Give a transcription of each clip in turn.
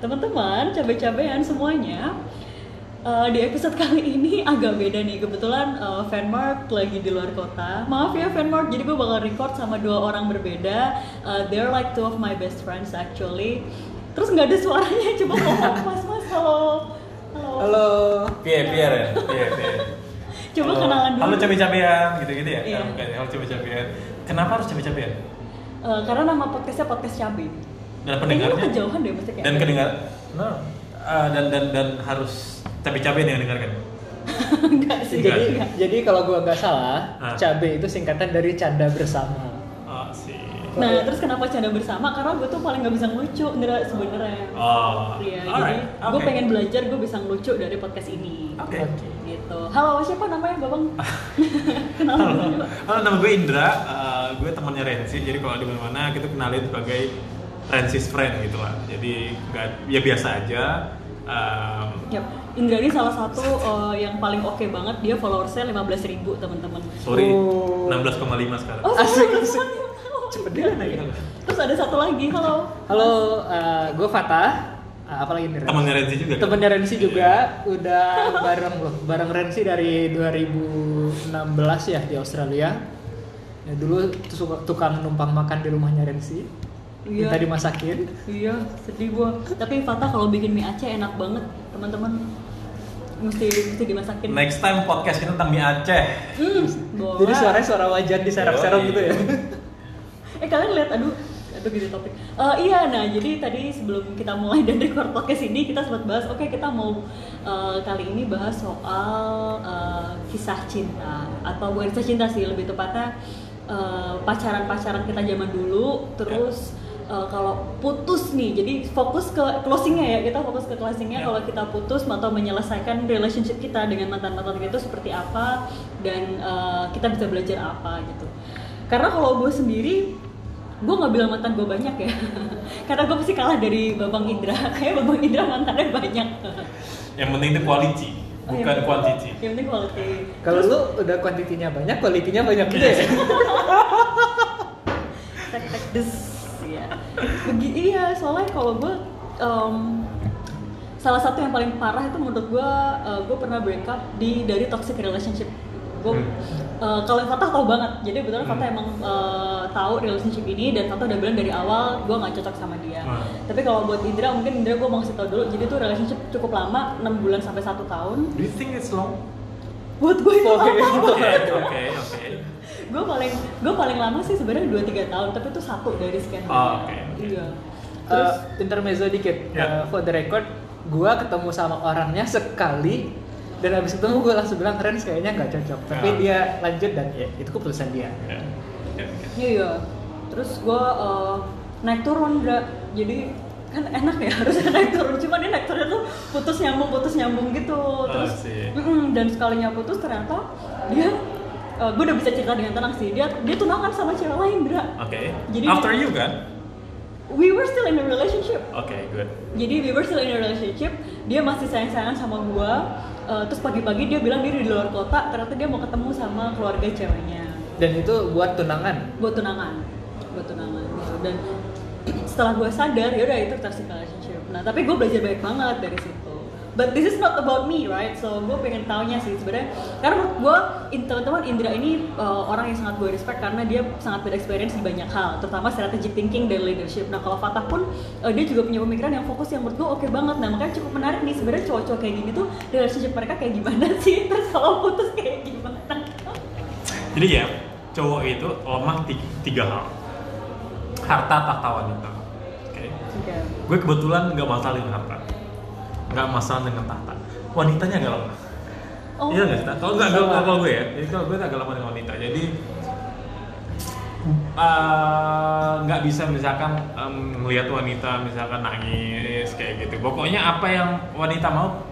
teman-teman, cabai-cabean semuanya. eh, di episode kali ini agak beda nih. Kebetulan eh, Fanmark lagi di luar kota. Maaf ya Fanmark, jadi gue bakal record sama dua orang berbeda. Eh, they're like two of my best friends actually. Terus nggak ada suaranya, coba ngomong mas mas halo. Halo. Halo. Pier, Pier ya? Coba Halo. kenalan dulu. Halo cabai-cabean, gitu-gitu ya? Iya. Nah, bukan, halo cabai-cabean. Kenapa harus cabai-cabean? Eh, karena nama podcastnya podcast cabai. Dan pendengarnya? kejauhan deh kayak Dan gitu. kedengar, no, uh, dan dan dan harus cabai-cabean yang dengarkan. Enggak sih. Enggak. Jadi enggak. jadi kalau gua nggak salah, Ah. cabe itu singkatan dari canda bersama. Oh sih. Nah, terus kenapa canda bersama? Karena gue tuh paling gak bisa ngelucu, sebenarnya. Oh. Iya, jadi alright, gue pengen belajar gue bisa ngelucu dari podcast ini. Oke. Gitu. Halo, siapa namanya, Babang? Kenalan Halo, halo nama gue Indra, uh, gue temannya Rensi. Jadi kalau di mana-mana kita kenalin sebagai Rensi's friend gitu lah. Jadi nggak ya biasa aja. Um, Yap. Indra ini salah satu uh, yang paling oke banget. Dia followersnya 15.000 ribu teman-teman. sorry, Oh. 16,5 sekarang. Oh, Asik, asik. Cepet dia naik. Terus ada satu lagi, halo. Halo, gue Fatah. Ah, apa lagi nih? Ren? Temannya Rensi juga. kan? Temennya Rensi juga udah bareng loh, bareng Rensi dari 2016 ya di Australia. Ya, dulu tuh suka tukang numpang makan di rumahnya Rensi. Iya. Minta dimasakin. Iya, sedih gua. Tapi Fatah kalau bikin mie Aceh enak banget, teman-teman. Mesti mesti dimasakin. Next time podcast kita tentang mie Aceh. Hmm, boleh. Jadi suaranya suara wajan diserap-serap gitu ya. Eh kalian lihat, aduh, aduh gitu topik. Eh, iya, nah jadi tadi sebelum kita mulai dan record podcast ini kita sempat bahas, oke kita mau eh, kali ini bahas soal eh, kisah cinta atau bukan kisah cinta sih, lebih tepatnya eh, pacaran-pacaran kita zaman dulu, terus eh, kalau putus nih, jadi fokus ke closingnya ya, kita fokus ke closingnya Ya. kalau kita putus atau menyelesaikan relationship kita dengan mantan-mantan kita itu seperti apa dan eh, kita bisa belajar apa gitu. Karena kalau gue sendiri, gue nggak bilang mantan gue banyak ya, karena gue pasti kalah dari Babang Indra. Kayak Babang Indra mantannya banyak. Yang penting itu quality, Oh, bukan yang- quantity. Yang penting quality. Kalau lu udah kuantitinya banyak, kualitinya banyak juga ya. tek tek des ya Begi, iya soalnya kalau gue em, salah satu yang paling parah itu menurut gue gue pernah break up di dari toxic relationship gue Hmm. eh, kalau yang Fatah tahu banget jadi betul Hmm. Fatah emang eh, tahu relationship ini dan Fatah udah bilang dari awal gue nggak cocok sama dia Hmm. tapi kalau buat Indra mungkin Indra gue mau kasih tau dulu jadi tuh relationship cukup lama 6 bulan sampai satu tahun Do you think it's long? buat gue itu Oke. lama Oke, oke, oke. Gue paling gue paling lama sih sebenarnya dua tiga tahun tapi itu satu dari sekian Oh, banyak. oke. iya Eh, terus intermezzo dikit. Ya. Eh, for the record, gua ketemu sama orangnya sekali dan abis ketemu gue langsung bilang keren kayaknya nggak cocok. Tapi Ya. dia lanjut dan ya itu keputusan dia. Ya, ya, ya. iya iya terus gue naik turun Dra. jadi kan enak ya harusnya naik turun cuma dia naik turun tuh putus nyambung putus nyambung gitu Oh, terus sih. mm-mm, dan sekalinya putus ternyata dia gue udah bisa cerita dengan tenang sih. Dia dia tunangan sama cewek lain Dra Oke. Jadi After dia- you kan? we were still in a relationship. Oke, good. jadi we were still in a relationship. Dia masih sayang sayangan sama gua. Eh, terus pagi-pagi dia bilang dia di luar kota ternyata dia mau ketemu sama keluarga ceweknya. Dan itu buat tunangan. buat tunangan. Buat tunangan gitu dan setelah gue sadar ya udah itu toxic relationship. Nah tapi gue belajar banyak banget dari situ but this is not about me right so gue pengen taunya sih sebenarnya karena menurut gue in- teman-teman Indra ini uh, orang yang sangat gue respect karena dia sangat berexperience di banyak hal terutama strategic thinking dan leadership nah kalau Fatah pun uh, dia juga punya pemikiran yang fokus yang menurut gue oke banget nah makanya cukup menarik nih sebenarnya cowok-cowok kayak gini tuh relationship mereka kayak gimana sih terus kalau putus kayak gimana Jadi ya, cowok itu lemah ti- tiga hal. Harta, tahta, wanita. Oke. Oke. Gue kebetulan nggak masalah dengan harta, nggak masalah dengan tahta. Wanitanya agak lemah. Oh. Iya nggak sih? Kalau nggak kalau gue ya, jadi kalau gue agak lemah dengan wanita. Jadi eh, nggak bisa misalkan melihat wanita misalkan nangis kayak gitu. Pokoknya apa yang wanita mau,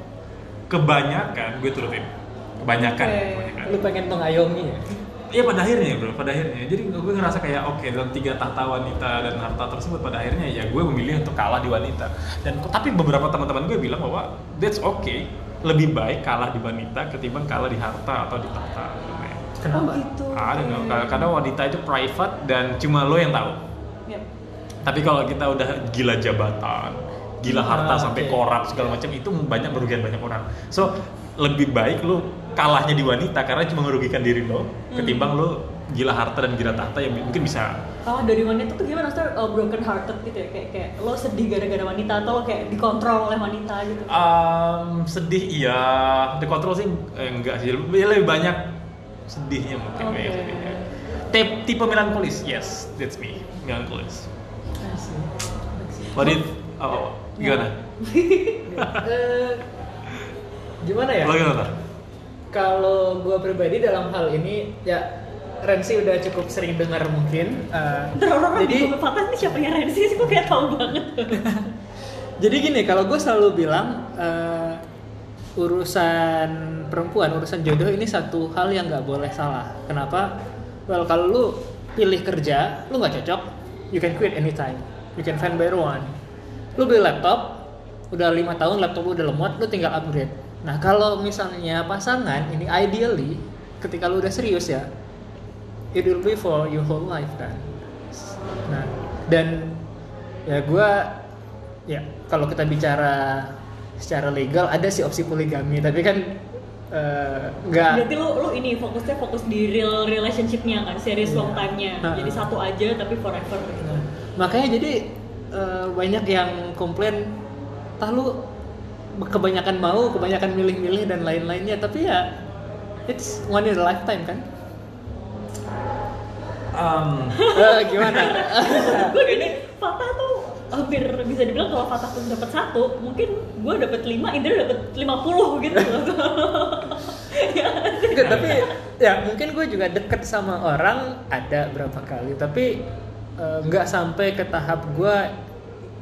kebanyakan gue turutin. Kebanyakan. Oke. kebanyakan. Lu pengen mengayomi ya? Iya pada akhirnya bro, pada akhirnya. Jadi gue ngerasa kayak oke dalam tiga tahta wanita dan harta tersebut pada akhirnya ya gue memilih untuk kalah di wanita. Dan tapi beberapa teman-teman gue bilang bahwa that's okay, lebih baik kalah di wanita ketimbang kalah di harta atau di tahta. Kenapa? Oh gitu. Karena wanita itu private dan cuma lo yang tahu. Tapi kalau kita udah gila jabatan, gila harta Ah, sampai oke. korup segala macam itu banyak merugikan banyak orang. So lebih baik lu kalahnya di wanita karena cuma merugikan diri lo ketimbang lu gila harta dan gila tahta yang mungkin bisa Kalau dari wanita tuh gimana? Maksudnya uh, broken hearted gitu ya? Kayak, kayak lo sedih gara-gara wanita atau lo kayak dikontrol oleh wanita gitu? Um, sedih iya, dikontrol sih eh, enggak sih, lebih, lebih banyak sedihnya mungkin Oke. banyak sedihnya. Tipe, tipe melankolis, yes, that's me, melankolis. What did, oh, gimana? Eh, gimana ya? Lo gimana? Kalau gue pribadi dalam hal ini ya Rensi udah cukup sering dengar mungkin. orang-orang jadi Fatas nih siapa yang Renzi sih? Gue kayak tau banget. jadi gini kalau gue selalu bilang eh, urusan perempuan urusan jodoh ini satu hal yang nggak boleh salah. Kenapa? Well kalau lu pilih kerja lu nggak cocok, you can quit anytime. You can find better one. Lu beli laptop, udah lima tahun laptop lu udah lemot, lu tinggal upgrade. Nah kalau misalnya pasangan ini ideally ketika lu udah serius ya, it will be for your whole life kan. Nah dan ya gue ya kalau kita bicara secara legal ada sih opsi poligami tapi kan eh, nggak Berarti lo lo ini fokusnya fokus di real relationshipnya kan, serious long Iya. time-nya. Jadi satu aja tapi forever. Nah, makanya jadi eh, banyak yang komplain tah lu kebanyakan mau kebanyakan milih-milih dan lain-lainnya. Tapi ya it's one in a lifetime kan? Um, Eh, gimana? Gue gini, Fatah tuh hampir bisa dibilang kalau Fatah tuh dapat satu, mungkin gue dapat lima, Indra dapat lima puluh gitu. Ya, tapi ya mungkin gue juga deket sama orang ada berapa kali tapi eh, nggak sampai ke tahap gue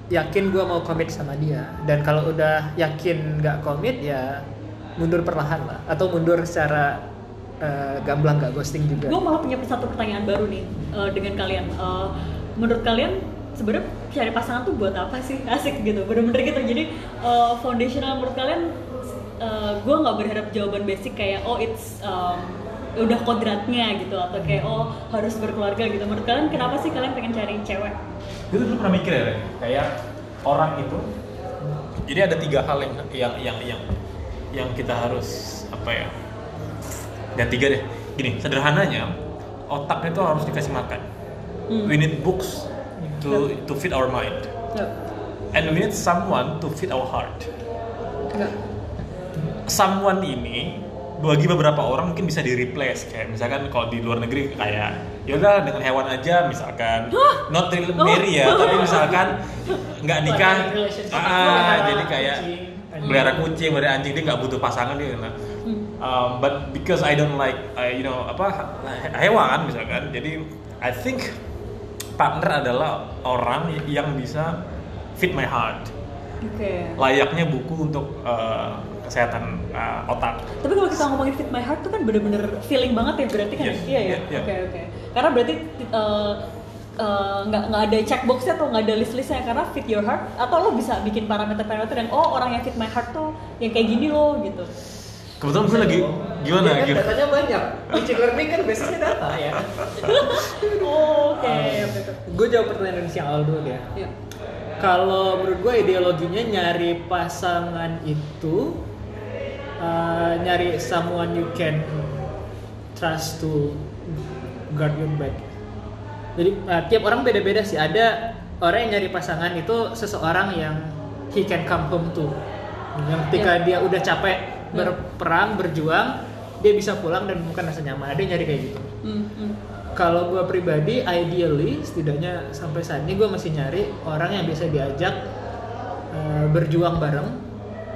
yakin gue mau komit sama dia dan kalau udah yakin nggak komit ya mundur perlahan lah atau mundur secara eh, gamblang nggak ghosting juga gue malah punya satu pertanyaan baru nih eh, dengan kalian. Eh, menurut kalian sebenarnya cari pasangan tuh buat apa sih? Asik gitu, bener-bener gitu. Jadi eh, foundational menurut kalian, gue nggak berharap jawaban basic kayak oh it's um, udah kodratnya gitu atau kayak oh harus berkeluarga gitu. Menurut kalian kenapa sih kalian pengen cari cewek? Gue tuh dulu pernah mikir ya, Ren, kayak orang itu jadi ada tiga hal yang yang yang yang yang kita harus apa ya dan tiga deh. Gini sederhananya otak itu harus dikasih makan. Hmm. we need books to to feed our mind. And we need someone to feed our heart. Nggak. someone ini bagi beberapa orang mungkin bisa di replace kayak misalkan kalau di luar negeri kayak yaudah dengan hewan aja misalkan. Not real marry ya tapi misalkan nggak nikah. ah, Pelihara jadi kayak melihara kucing melihara anjing dia nggak butuh pasangan dia nah. Um, but because I don't like uh, you know apa he- hewan misalkan jadi I think partner adalah orang yang bisa fit my heart. Oke. layaknya buku untuk uh, kesehatan uh, otak. Tapi kalau kita ngomongin fit my heart tuh kan bener-bener feeling banget ya berarti kan? Yes, Iya ya. yeah, yeah. Oke oke. Karena berarti uh, uh, nggak nggak ada checkboxnya atau nggak ada list-listnya karena fit your heart atau lo bisa bikin parameter-parameter yang oh orang yang fit my heart tuh yang kayak gini loh gitu. Kebetulan gue lagi gimana? Iya kan, Gimana? datanya banyak machine learning kan basisnya data ya Oh, Oke oke oke. gue jawab pertanyaan si awal dulu ya Iya. kalau menurut gue ideologinya nyari pasangan itu uh, nyari someone you can trust to guard your back. Jadi uh, tiap orang beda-beda sih. Ada orang yang nyari pasangan itu seseorang yang he can come home to. Yang ketika Ya. dia udah capek berperang, berjuang, dia bisa pulang dan bukan rasa nyaman. Ada yang nyari kayak gitu. Hmm, hmm. Kalau gue pribadi, ideally, setidaknya sampai saat ini gue masih nyari orang yang bisa diajak eh, berjuang bareng,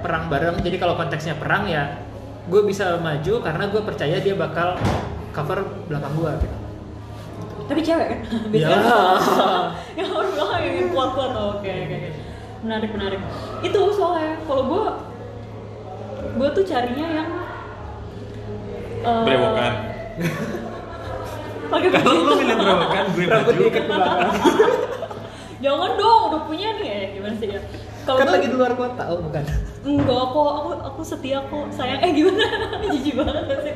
perang bareng. Jadi kalau konteksnya perang ya, gue bisa maju karena gue percaya dia bakal cover belakang gue. Gitu. Tapi cewek kan? Ya. yang orang bilang yang kuat-kuat. Oh, Oke oke. Menarik menarik. Itu soalnya kalau gue gue tuh carinya yang eh, Berewokan. pakai Kalau lu milih berewokan, gue belakang. jangan dong udah punya nih ya gimana sih ya kalau kan lagi di luar kota, oh bukan. enggak kok aku aku setia kok. Sayang eh gimana? Jijik banget gak sih?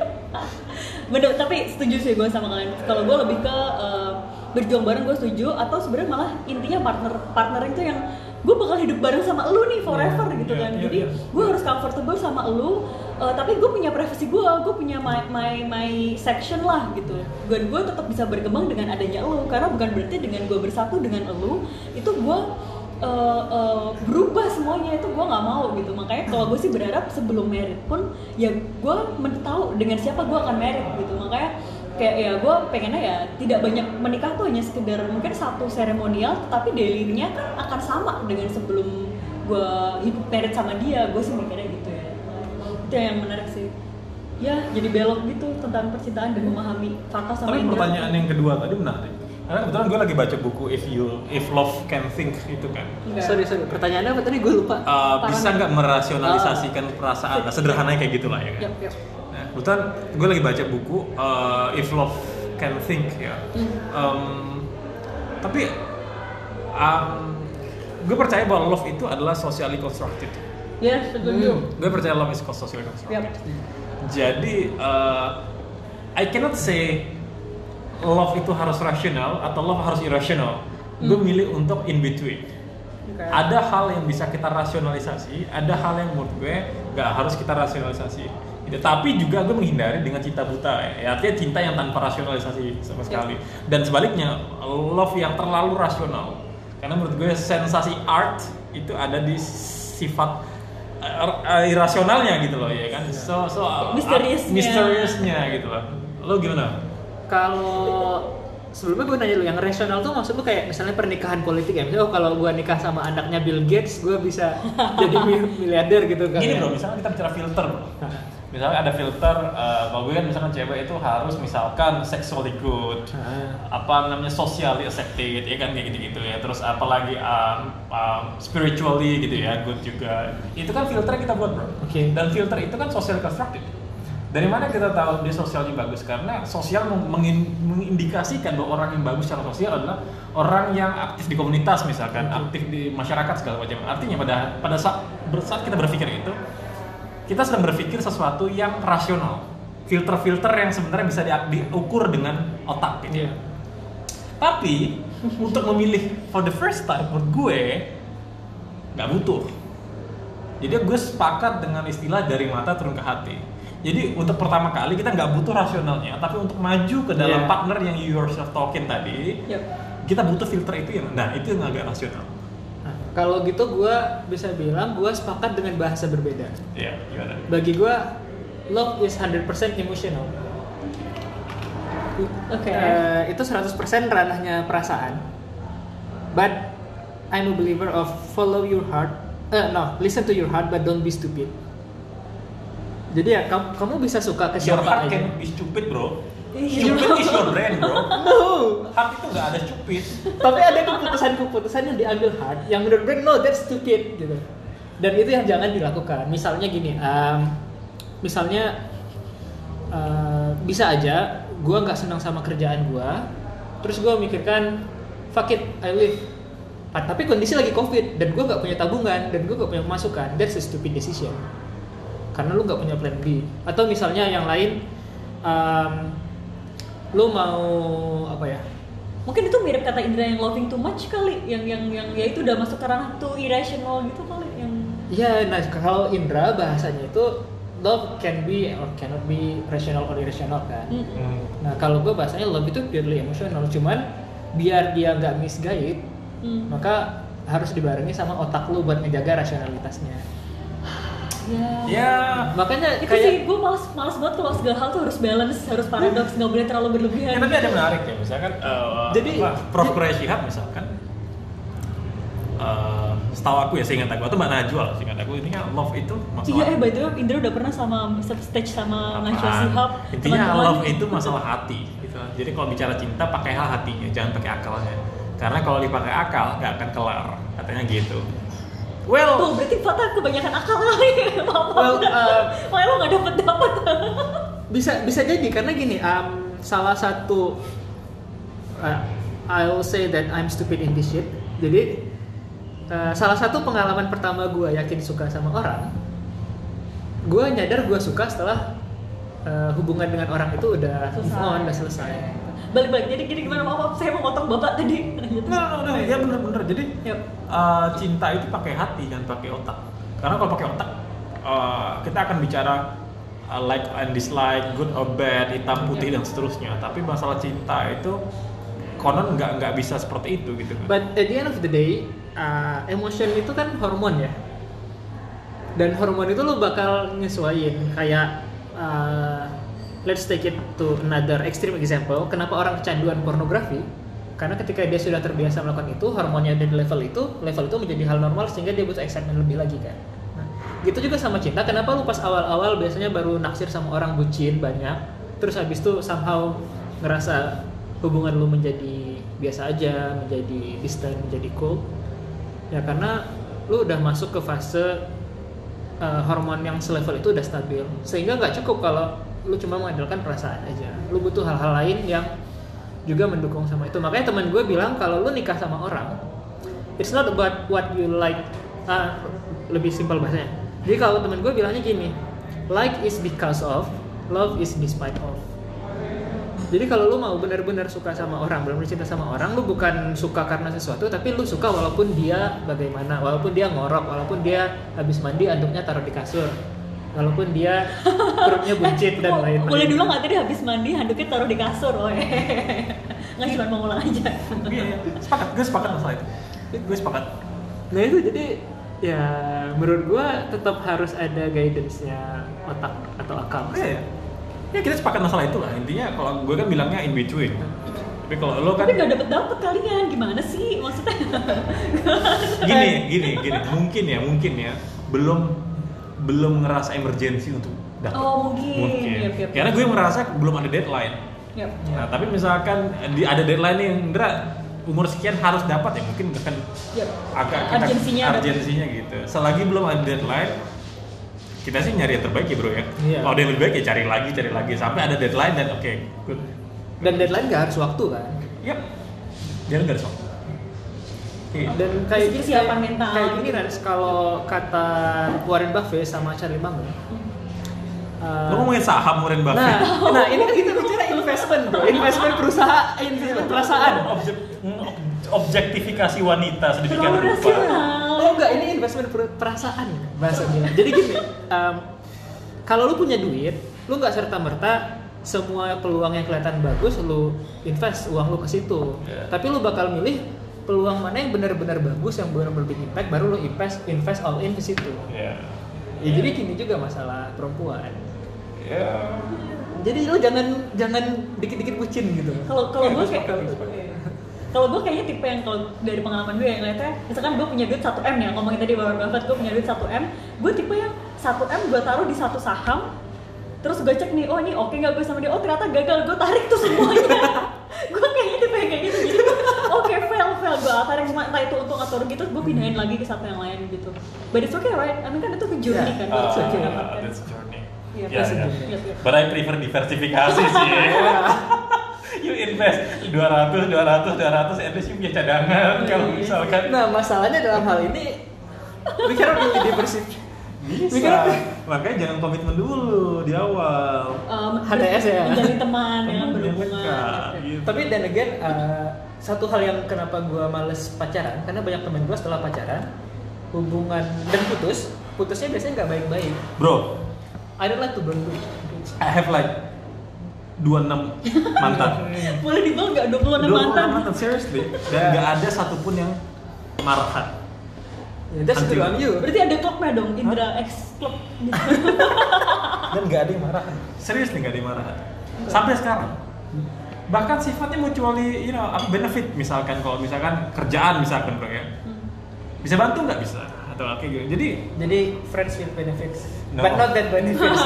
Bener tapi setuju sih gue sama kalian. Kalau gue lebih ke eh, berjuang bareng gue setuju. Atau sebenarnya malah intinya partner partner itu yang gue bakal hidup bareng sama lu nih forever gitu Iya, kan. iya, jadi iya. gue harus comfortable sama lu. Uh, tapi gue punya privasi gue gue punya my, my my section lah gitu. Dan gue tetap bisa berkembang dengan adanya lu. Karena bukan berarti dengan gue bersatu dengan lu itu gue uh, uh, berubah semuanya itu gue nggak mau gitu. Makanya kalau gue sih berharap sebelum merit pun ya gue men- tahu dengan siapa gue akan merit gitu. Makanya kayak ya gue pengennya ya tidak banyak menikah tuh hanya sekedar mungkin satu seremonial tapi daily-nya kan akan sama dengan sebelum gue hidup merit sama dia. Gue sih mikirnya gitu ya. Itu yang menarik sih. Ya jadi belok gitu tentang percintaan dan memahami fakta sama Tapi pertanyaan yang kedua tadi menarik. Karena kebetulan gue lagi baca buku If You If Love Can Think itu kan. Enggak. Sorry sorry, pertanyaannya apa tadi gue lupa. Uh, bisa nggak merasionalisasikan perasaan? Nah, sederhananya kayak gitulah ya kan. Yap, yap. Nah, kebetulan gue lagi baca buku uh, If Love Can Think ya. Hmm. Um, tapi um, gue percaya bahwa love itu adalah socially constructed. ya setuju Gue percaya love is socially constructed. Yap. Jadi uh, I cannot say love itu harus rasional atau love harus irasional. Gue Hmm. milih untuk in between. Oke. Ada hal yang bisa kita rasionalisasi, ada hal yang menurut gue nggak harus kita rasionalisasi. Gitu. Tapi juga gue menghindari dengan cinta buta ya. ya. Artinya cinta yang tanpa rasionalisasi sama Ya. sekali. Dan sebaliknya, love yang terlalu rasional. Karena menurut gue sensasi art itu ada di sifat uh, uh, irasionalnya gitu loh ya kan. So so Misteriousnya. misteriousnya gitu loh. Lo gimana? Kalau sebelumnya gue nanya lu yang rasional tuh maksud lu kayak misalnya pernikahan politik ya misalnya oh kalau gue nikah sama anaknya Bill Gates gue bisa jadi mil- miliarder gitu kan Gini bro, misalnya kita bicara filter bro. Misalnya ada filter, uh, kalau gue kan misalkan cewek itu harus misalkan sexually good, Ah. apa namanya socially accepted, ya kan kayak gitu-gitu ya. Terus apalagi um, um, spiritually gitu ya, good juga. Itu kan filter yang kita buat bro. Oke. Dan filter itu kan social constructed. Dari mana kita tahu dia sosialnya bagus? Karena sosial meng- mengin- mengindikasikan bahwa orang yang bagus secara sosial adalah orang yang aktif di komunitas misalkan, aktif di masyarakat segala macam. Artinya pada pada saat, kita berpikir itu, kita sedang berpikir sesuatu yang rasional. Filter-filter yang sebenarnya bisa di- diukur dengan otak gitu. Iya. Tapi untuk memilih for the first time menurut gue nggak butuh. Jadi gue sepakat dengan istilah dari mata turun ke hati. Jadi untuk pertama kali kita nggak butuh rasionalnya, tapi untuk maju ke dalam Iya. partner yang you yourself talking tadi, Yap. kita butuh filter itu yang, nah itu yang agak rasional. Nah, kalau gitu gue bisa bilang gue sepakat dengan bahasa berbeda Ya, gimana? bagi gue love is 100% emotional Oke. Eh, itu 100% ranahnya perasaan but I'm a believer of follow your heart eh no listen to your heart but don't be stupid jadi ya kamu, kamu bisa suka ke Your siapa heart aja can be stupid bro. Iya. Stupid is your brain bro. no Heart itu nggak ada stupid. tapi ada keputusan-keputusan yang diambil hard yang menurut gue no that's stupid gitu dan itu yang jangan dilakukan misalnya gini um, misalnya uh, bisa aja gue nggak senang sama kerjaan gue terus gue mikirkan fuck it I leave tapi kondisi lagi covid dan gue nggak punya tabungan dan gue nggak punya pemasukan that's a stupid decision karena lu nggak punya plan B atau misalnya yang lain um, lu mau apa ya Mungkin itu mirip kata Indra yang loving too much kali, yang yang yang ya itu udah masuk ke ranah too irrational gitu kali yang Iya, nah kalau Indra bahasanya itu love can be or cannot be rational or irrational kan. Mm. Hmm. Nah kalau gue bahasanya love itu purely emotional, cuman biar dia nggak misguide, Hmm. maka harus dibarengi sama otak lu buat ngejaga rasionalitasnya. Ya. Ya, Makanya Itu sih kayak gue males males banget kalau segala hal tuh harus balance, harus paradoks, nggak boleh terlalu berlebihan. Ya, tapi ada menarik ya, misalkan uh, Jadi- apa, Prof. Quraish Shihab misalkan uh, setahu aku ya seingat aku atau Mbak Najwa lah seingat aku intinya love itu masalah Iya, eh by the way, Indra udah pernah sama satu stage sama Najwa. Shihab. intinya teman-teman. love itu masalah hati gitu. jadi kalau bicara cinta pakai hal hatinya jangan pakai akalnya karena kalau dipakai akal nggak akan kelar katanya gitu Tuh, well berarti Fatah kebanyakan akal kali. Maaf, Well, uh, Makanya lo nggak dapet dapet. bisa bisa jadi karena gini, um, salah satu uh, I'll say that I'm stupid in this shit. Jadi uh, salah satu pengalaman pertama gue yakin suka sama orang, gue nyadar gue suka setelah uh, hubungan dengan orang itu udah move Selesai. on, udah selesai. Balik-balik jadi gini gimana maaf saya mau potong bapak tadi. Nggak, nggak, nggak. ya bener-bener. Jadi Yuk. uh, cinta itu pakai hati kan pakai otak. Karena kalau pakai otak, uh, kita akan bicara uh, like and dislike, good or bad, hitam putih Yep. dan seterusnya. Tapi masalah cinta itu konon nggak nggak bisa seperti itu gitu kan. But at the end of the day, uh, emotion itu kan hormon ya. Dan hormon itu lo bakal nyesuaiin kayak uh, let's take it to another extreme example. Kenapa orang kecanduan pornografi? Karena ketika dia sudah terbiasa melakukan itu, hormonnya ada di level itu, level itu menjadi hal normal sehingga dia butuh excitement lebih lagi kan. Nah, gitu juga sama cinta. Kenapa lu pas awal-awal biasanya baru naksir sama orang bucin banyak, terus habis itu somehow ngerasa hubungan lu menjadi biasa aja, menjadi distant, menjadi cool. Ya karena lu udah masuk ke fase uh, hormon yang selevel itu udah stabil, sehingga nggak cukup kalau lu cuma mengandalkan perasaan aja. Lu butuh hal-hal lain yang juga mendukung sama itu. Makanya teman gue bilang kalau lu nikah sama orang, it's not about what you like. Ah, lebih simpel bahasanya. Jadi kalau teman gue bilangnya gini, like is because of, love is despite of. Jadi kalau lu mau benar-benar suka sama orang, benar-benar cinta sama orang, lu bukan suka karena sesuatu, tapi lu suka walaupun dia bagaimana, walaupun dia ngorok, walaupun dia habis mandi anduknya taruh di kasur, walaupun dia perutnya buncit dan lain-lain. boleh dulu nggak tadi habis mandi handuknya taruh di kasur oh nggak cuma mau ngulang aja Iya, iya. sepakat, gue sepakat masalah itu. Gue sepakat. Nah itu jadi ya menurut gua tetap harus ada guidance-nya otak atau akal. Iya, ya. Ya kita sepakat masalah itu lah. Intinya kalau gue kan bilangnya in between. Tapi kalau lo kan tapi nggak dapet dapet kalian gimana sih maksudnya gini, gini, gini. Mungkin ya, mungkin ya. Belum belum ngerasa emergency untuk dapet. Oh, mungkin. Yap, yap, Karena yap. gue merasa belum ada deadline. Yap. Nah, tapi misalkan di ada deadline yang Indra umur sekian harus dapat ya mungkin akan Yap. agak kita Urgensinya ada. urgensinya gitu. Selagi belum ada deadline, kita sih nyari yang terbaik ya bro ya. Iya. Kalau ada yang lebih baik ya cari lagi, cari lagi sampai ada deadline dan oke, good. Dan deadline gak harus waktu kan. Yap. Jangan nggak ada soal. Dan kayak gini kayak, mental kayak gini gitu. Rans, kalau kata Warren Buffett sama Charlie Munger. uh, Lo ngomongin saham Warren Buffett. Nah, nah ini kan kita bicara investment bro, investment perusahaan, investment perasaan. Objek, objektifikasi wanita sedemikian rupa. Oh enggak, ini investment per- perasaan bahasa bilang. Jadi gini, um, kalau lu punya duit, lu nggak serta merta semua peluang yang kelihatan bagus lu invest uang lu ke situ. Yeah. Tapi lu bakal milih peluang mana yang benar-benar bagus, yang benar-benar big impact, baru lu invest invest all in ke situ. Ya. Ya, jadi gini juga masalah perempuan. Ya. Jadi lu jangan jangan dikit-dikit bucin gitu. kalau kalau gue kayak sepakat. kalau gue kayaknya tipe yang kalau dari pengalaman gue yang ngeliatnya misalkan gue punya duit 1 m ya ngomongin tadi Warren Buffett gue punya duit 1 m gue tipe yang 1 m gue taruh di satu saham terus gue cek nih oh ini oke nggak gue sama dia oh ternyata gagal gue tarik tuh semuanya gue kayaknya tipe yang kayak gitu jadi gue oke gue tarik semua entah itu untung atau rugi terus gue pindahin lagi ke satu yang lain gitu but it's okay right I mean kan itu ke journey Yeah. kan Ah, untuk okay. mendapatkan that's a journey. Ya, that's a ya. journey. Iya, iya. But I prefer diversifikasi sih. you invest 200, 200, 200, at least you punya cadangan Iya, kalau misalkan Nah, masalahnya dalam hal ini we cannot really diversify. bisa. Makanya jangan komitmen dulu di awal. Um, HTS ya? menjadi teman yang berhubungan gitu. Tapi dan again, uh, satu hal yang kenapa gue males pacaran, karena banyak temen gue setelah pacaran, hubungan dan putus, putusnya biasanya nggak baik-baik. Bro, I don't like to burn bridge. I have like 26 mantan. boleh dibilang nggak 26 mantan mantan, seriously. Dan nggak ada satupun yang marahan. Yeah, that's Until- on you. berarti ada klubnya dong Indra X Club Dan nggak ada yang marahan. Serius nih nggak ada yang marahan. Sampai sekarang. Bahkan sifatnya mutually, you know, apa benefit misalkan kalau misalkan kerjaan misalkan bro ya. Bisa bantu nggak bisa atau kayak gitu. Jadi Jadi friends with benefits, No. but not that benefits.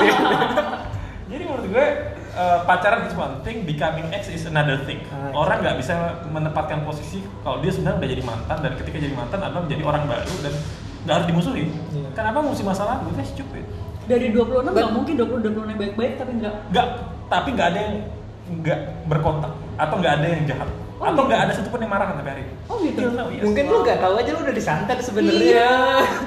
Jadi menurut gue uh, pacaran is one thing, becoming ex is another thing. Ah, orang nggak bisa menempatkan posisi kalau dia sebenarnya udah jadi mantan dan ketika jadi mantan adalah menjadi orang baru dan nggak harus dimusuhin. Iya. Kenapa musuh masalah? Gue stupid. dari 26 nggak mungkin 20 26 yang baik-baik tapi nggak Nggak, tapi nggak ada yang nggak berkontak atau nggak ada yang jahat Oh, atau gitu. nggak ada satupun yang marah sampai hari ini. oh gitu now, yes. Mungkin lu nggak tahu aja lu udah disantet sebenarnya. Iya.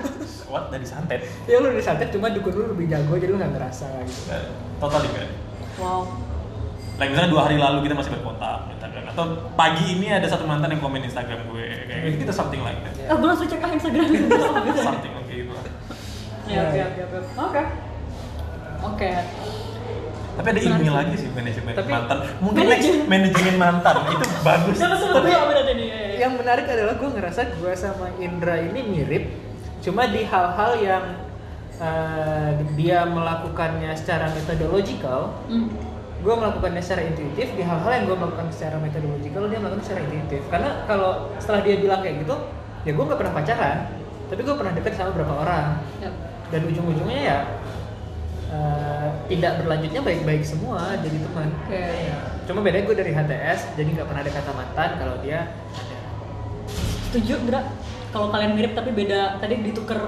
What dari santet? ya lu udah disantet, cuma dukun lu lebih jago jadi lu nggak ngerasa gitu. Nggak, Totally nggak. ada. wow like misalnya dua hari lalu kita masih berkontak atau pagi ini ada satu mantan yang komen Instagram gue kayak gitu something like that Oh, gue langsung cek Instagram gitu. something like gitu lah. Ya, ya, ya, ya. Oke. Oke. Tapi ada ilmunya lagi sih manajemen Tapi- mantan mungkin next Manajemen. manajemen mantan itu bagus ya, ya. yang menarik adalah gue ngerasa gue sama Indra ini mirip cuma di hal-hal yang eh, dia melakukannya secara metodological Hmm. gue melakukannya secara intuitif di hal-hal yang gue melakukan secara metodological dia melakukan secara intuitif karena kalau setelah dia bilang kayak gitu ya gue nggak pernah pacaran tapi gue pernah deket sama beberapa orang Yap. dan ujung-ujungnya ya eh, tidak berlanjutnya baik-baik semua jadi teman Oke. cuma bedanya gue dari HTS jadi nggak pernah ada kata mantan kalau dia ada Setuju, Dra? Kalau kalian mirip tapi beda, tadi ditukar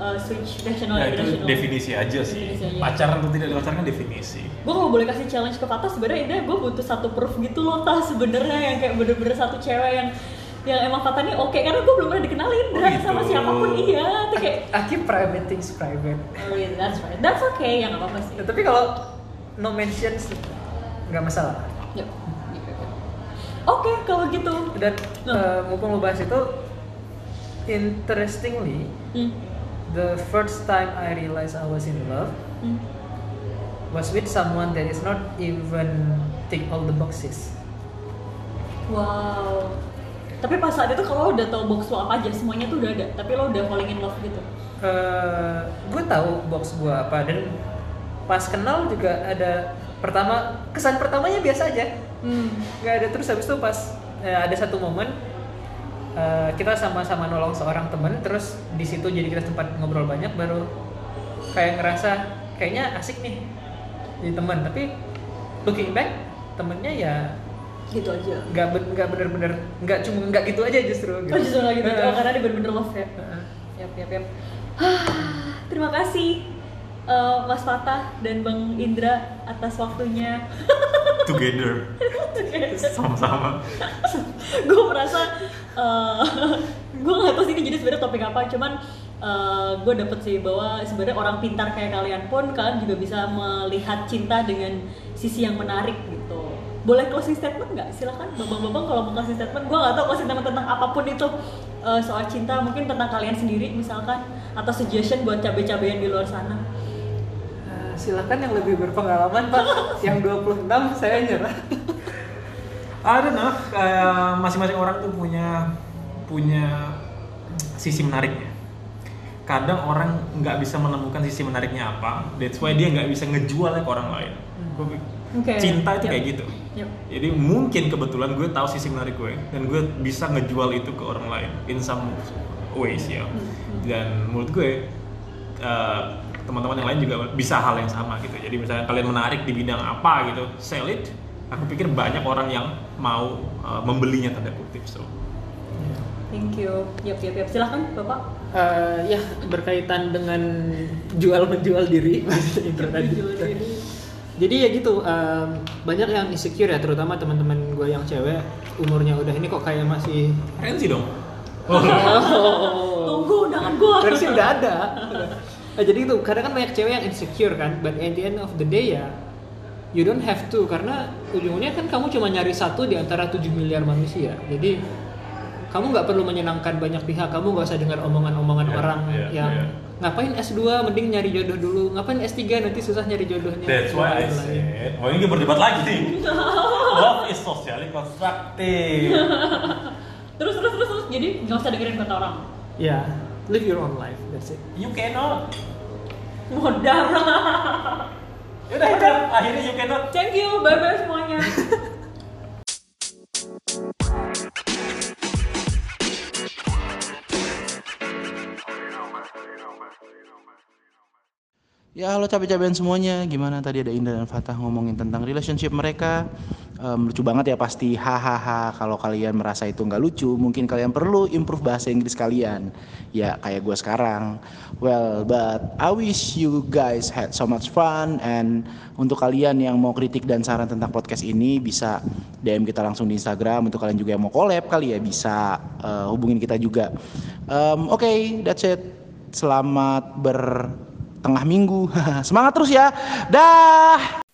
uh, switch rational Nah, dan itu definisi aja sih. Definisi aja. Pacaran atau tidak pacaran kan definisi. gue kalau boleh kasih challenge ke Fata sebenarnya ini gue butuh satu proof gitu loh tah sebenarnya yang kayak bener-bener satu cewek yang yang emang Fata nih oke karena gue belum pernah dikenalin Oh, gitu. sama siapa pun iya tuh kayak I keep private things private oh yeah, that's right that's okay ya nggak apa-apa sih Ya, tapi kalau no mentions nggak masalah Yep. oke kalau gitu dan Nah. eh, mumpung lo bahas itu interestingly hmm. the first time I realized I was in love Hmm. was with someone that is not even tick all the boxes wow tapi pas saat itu kalau lo udah tahu box lo apa aja semuanya tuh udah ada tapi lo udah falling in love gitu? Eh, gue tahu box gue apa dan pas kenal juga ada pertama kesan pertamanya biasa aja. Hmm. nggak ada terus habis itu pas eh, ada satu momen eh, kita sama-sama nolong seorang teman terus di situ jadi kita tempat ngobrol banyak baru kayak ngerasa kayaknya asik nih jadi teman tapi looking back temennya ya gitu aja nggak ben- nggak bener-bener nggak cuma nggak gitu aja justru oh justru lagi gitu oh, karena dia bener-bener love ya Heeh. Yap, yap, yap. Terima kasih eh, Mas Fatah dan Bang Indra atas waktunya. Together. Sama-sama. gue merasa uh, gue nggak tahu sih ini jadi sebenarnya topik apa, cuman gue dapet sih bahwa sebenarnya orang pintar kayak kalian pun kalian juga bisa melihat cinta dengan sisi yang menarik gitu. Boleh closing statement nggak? Silahkan, babang-babang kalau mau closing statement, gue nggak tahu closing statement tentang apa pun itu uh, soal cinta, mungkin tentang kalian sendiri misalkan, atau suggestion buat cabai-cabean di luar sana. Eh, silakan yang lebih berpengalaman pak yang 26 saya nyerah I don't know, kayak masing-masing orang tuh punya punya sisi menariknya. Kadang orang nggak bisa menemukan sisi menariknya apa, that's why dia nggak bisa ngejualnya ke orang lain. Pikir, Oke. Cinta itu Yap. kayak gitu. Yap. Jadi mungkin kebetulan gue tahu sisi menarik gue dan gue bisa ngejual itu ke orang lain in some ways ya. Dan menurut gue eh, teman-teman yang lain juga bisa hal yang sama gitu. Jadi misalnya kalian menarik di bidang apa gitu, sell it. Aku pikir banyak orang yang mau eh, membelinya tanda kutip. So Thank you. Yap, yap, yap. Silahkan, Bapak. Eh, ya berkaitan dengan jual menjual diri. Jual diri. Jadi ya gitu em, banyak yang insecure ya terutama teman-teman gue yang cewek umurnya udah ini kok kayak masih keren sih dong. Tunggu undangan gua. versi udah ada. Nah, jadi itu kadang kan banyak cewek yang insecure kan, but at the end of the day ya you don't have to karena ujungnya kan kamu cuma nyari satu di antara 7 miliar manusia. Jadi kamu nggak perlu menyenangkan banyak pihak, kamu nggak usah dengar omongan-omongan Iya, orang iya, yang iya. ngapain S2 mending nyari jodoh dulu, ngapain S3 nanti susah nyari jodohnya. That's why I said, oh ini berdebat lagi nih. Love is socially constructive. Terus, terus, terus, terus. Jadi nggak usah dengerin kata orang. Ya, live your own life, that's it. You cannot. Modar. Yaudah itu akhirnya you cannot. Thank you. Bye-bye semuanya. Ya halo capek-capekan semuanya, gimana? Tadi ada Indra dan Fatah ngomongin tentang relationship mereka. Em, Lucu banget ya pasti, hahaha Kalau kalian merasa itu nggak lucu, mungkin kalian perlu improve bahasa Inggris kalian. Ya kayak gue sekarang. Well, but I wish you guys had so much fun. And untuk kalian yang mau kritik dan saran tentang podcast ini Bisa DM kita langsung di Instagram. Untuk kalian juga yang mau collab kali ya, bisa eh, hubungin kita juga. Em, Oke, that's it. Selamat ber tengah minggu. Semangat terus ya. Dah.